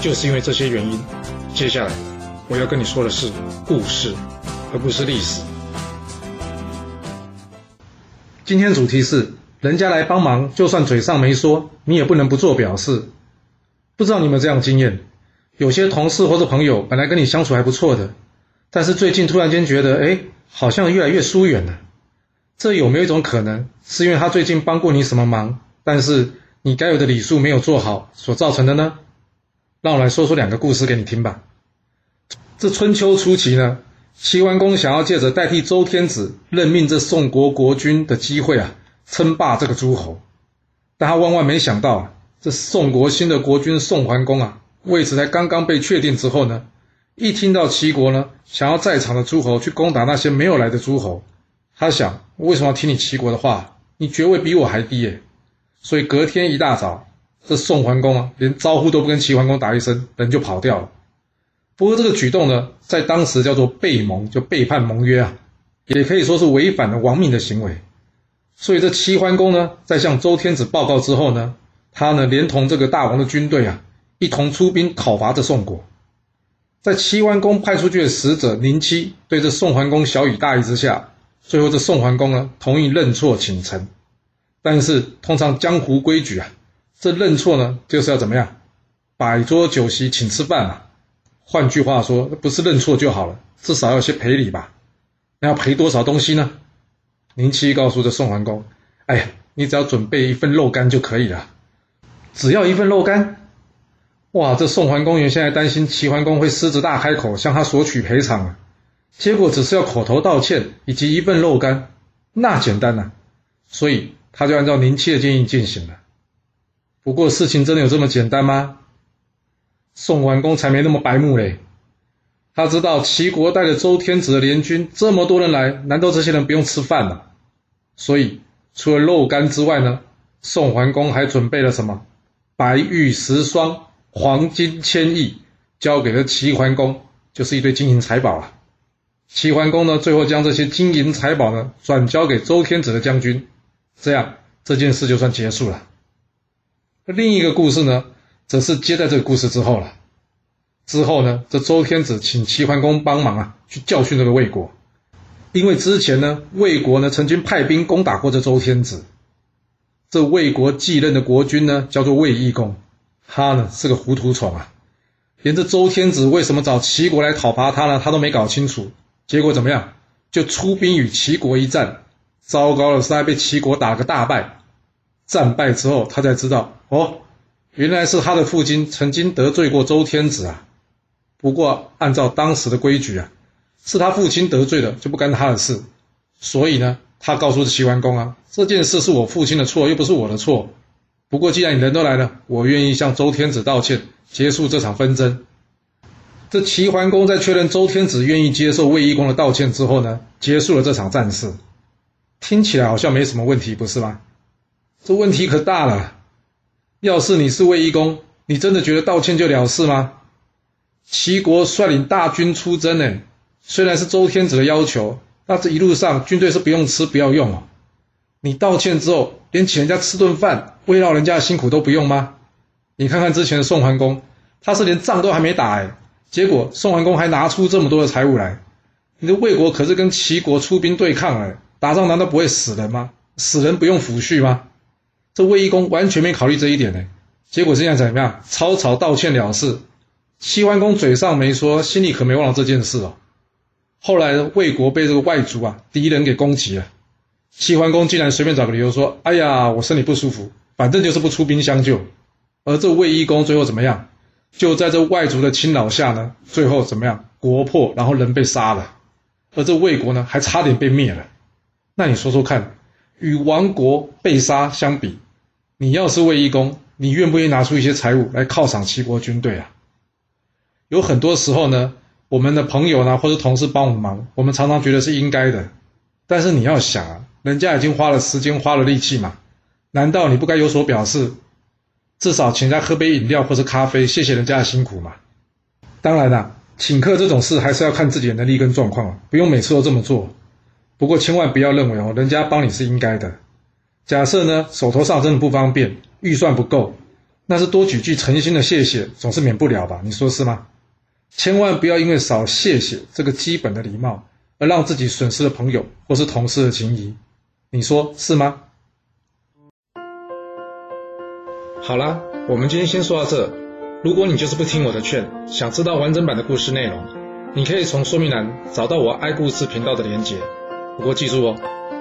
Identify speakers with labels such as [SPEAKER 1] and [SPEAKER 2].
[SPEAKER 1] 就是因为这些原因，接下来我要跟你说的是故事，而不是历史。今天主题是人家来帮忙，就算嘴上没说，你也不能不做表示。不知道你有没有这样经验？有些同事或者朋友本来跟你相处还不错的，但是最近突然间觉得，哎，好像越来越疏远了。这有没有一种可能，是因为他最近帮过你什么忙，但是你该有的礼数没有做好所造成的呢？让我来说说两个故事给你听吧。这春秋初期呢，齐桓公想要借着代替周天子任命这宋国国君的机会啊，称霸这个诸侯。但他万万没想到啊，这宋国新的国君宋桓公啊，位置才刚刚被确定之后呢，一听到齐国呢想要在场的诸侯去攻打那些没有来的诸侯，他想为什么要听你齐国的话？你爵位比我还低耶！所以隔天一大早。这宋桓公啊，连招呼都不跟齐桓公打一声，人就跑掉了。不过这个举动呢，在当时叫做背盟，就背叛盟约啊，也可以说是违反了王命的行为。所以这齐桓公呢，在向周天子报告之后呢，他呢连同这个大王的军队啊，一同出兵讨伐这宋国。在齐桓公派出去的使者宁戚对这宋桓公小以大义之下，最后这宋桓公呢同意认错请臣。但是通常江湖规矩啊。这认错呢，就是要怎么样？摆桌酒席请吃饭嘛。换句话说，不是认错就好了，至少要些赔礼吧。那要赔多少东西呢？宁戚告诉这宋桓公：“哎呀，你只要准备一份肉干就可以了，只要一份肉干。”哇，这宋桓公原先还担心齐桓公会狮子大开口向他索取赔偿啊，结果只是要口头道歉以及一份肉干，那简单呐。所以他就按照宁戚的建议进行了。不过事情真的有这么简单吗？宋桓公才没那么白目嘞！他知道齐国带着周天子的联军这么多人来，难道这些人不用吃饭吗？所以除了肉干之外呢，宋桓公还准备了什么？白玉十双，黄金千亿，交给了齐桓公，就是一堆金银财宝啊！齐桓公呢，最后将这些金银财宝呢，转交给周天子的将军，这样这件事就算结束了。另一个故事呢，则是接在这个故事之后了。之后呢，这周天子请齐桓公帮忙啊，去教训这个魏国，因为之前呢，魏国呢曾经派兵攻打过这周天子。这魏国继任的国君呢，叫做魏懿公，他呢是个糊涂虫啊，连这周天子为什么找齐国来讨伐他呢，他都没搞清楚。结果怎么样？就出兵与齐国一战，糟糕了，是还被齐国打个大败。战败之后，他才知道哦，原来是他的父亲曾经得罪过周天子啊。不过按照当时的规矩啊，是他父亲得罪的，就不干他的事。所以呢，他告诉齐桓公啊，这件事是我父亲的错，又不是我的错。不过既然你人都来了，我愿意向周天子道歉，结束这场纷争。这齐桓公在确认周天子愿意接受卫懿公的道歉之后呢，结束了这场战事。听起来好像没什么问题，不是吗？这问题可大了！要是你是卫懿公，你真的觉得道歉就了事吗？齐国率领大军出征，呢，虽然是周天子的要求，那这一路上军队是不用吃不要用哦。你道歉之后，连请人家吃顿饭，慰劳人家的辛苦都不用吗？你看看之前的宋桓公，他是连仗都还没打哎，结果宋桓公还拿出这么多的财物来。你的魏国可是跟齐国出兵对抗哎，打仗难道不会死人吗？死人不用抚恤吗？这卫懿公完全没考虑这一点呢，结果这样怎么样？草草道歉了事。齐桓公嘴上没说，心里可没忘了这件事哦。后来魏国被这个外族啊敌人给攻击了，齐桓公竟然随便找个理由说：“哎呀，我身体不舒服，反正就是不出兵相救。”而这卫懿公最后怎么样？就在这外族的侵扰下呢，最后怎么样？国破，然后人被杀了，而这魏国呢还差点被灭了。那你说说看，与亡国被杀相比？你要是卫懿公，你愿不愿意拿出一些财物来犒赏齐国军队啊？有很多时候呢，我们的朋友呢或者同事帮我们忙，我们常常觉得是应该的。但是你要想啊，人家已经花了时间、花了力气嘛，难道你不该有所表示？至少请人家喝杯饮料或者咖啡，谢谢人家的辛苦嘛。当然啦，请客这种事还是要看自己的能力跟状况，不用每次都这么做。不过千万不要认为哦，人家帮你是应该的。假设呢，手头上真的不方便，预算不够，那是多几句诚心的谢谢，总是免不了吧？你说是吗？千万不要因为少谢谢这个基本的礼貌，而让自己损失了朋友或是同事的情谊，你说是吗？好啦，我们今天先说到这。如果你就是不听我的劝，想知道完整版的故事内容，你可以从说明栏找到我爱故事频道的连结。不过记住哦，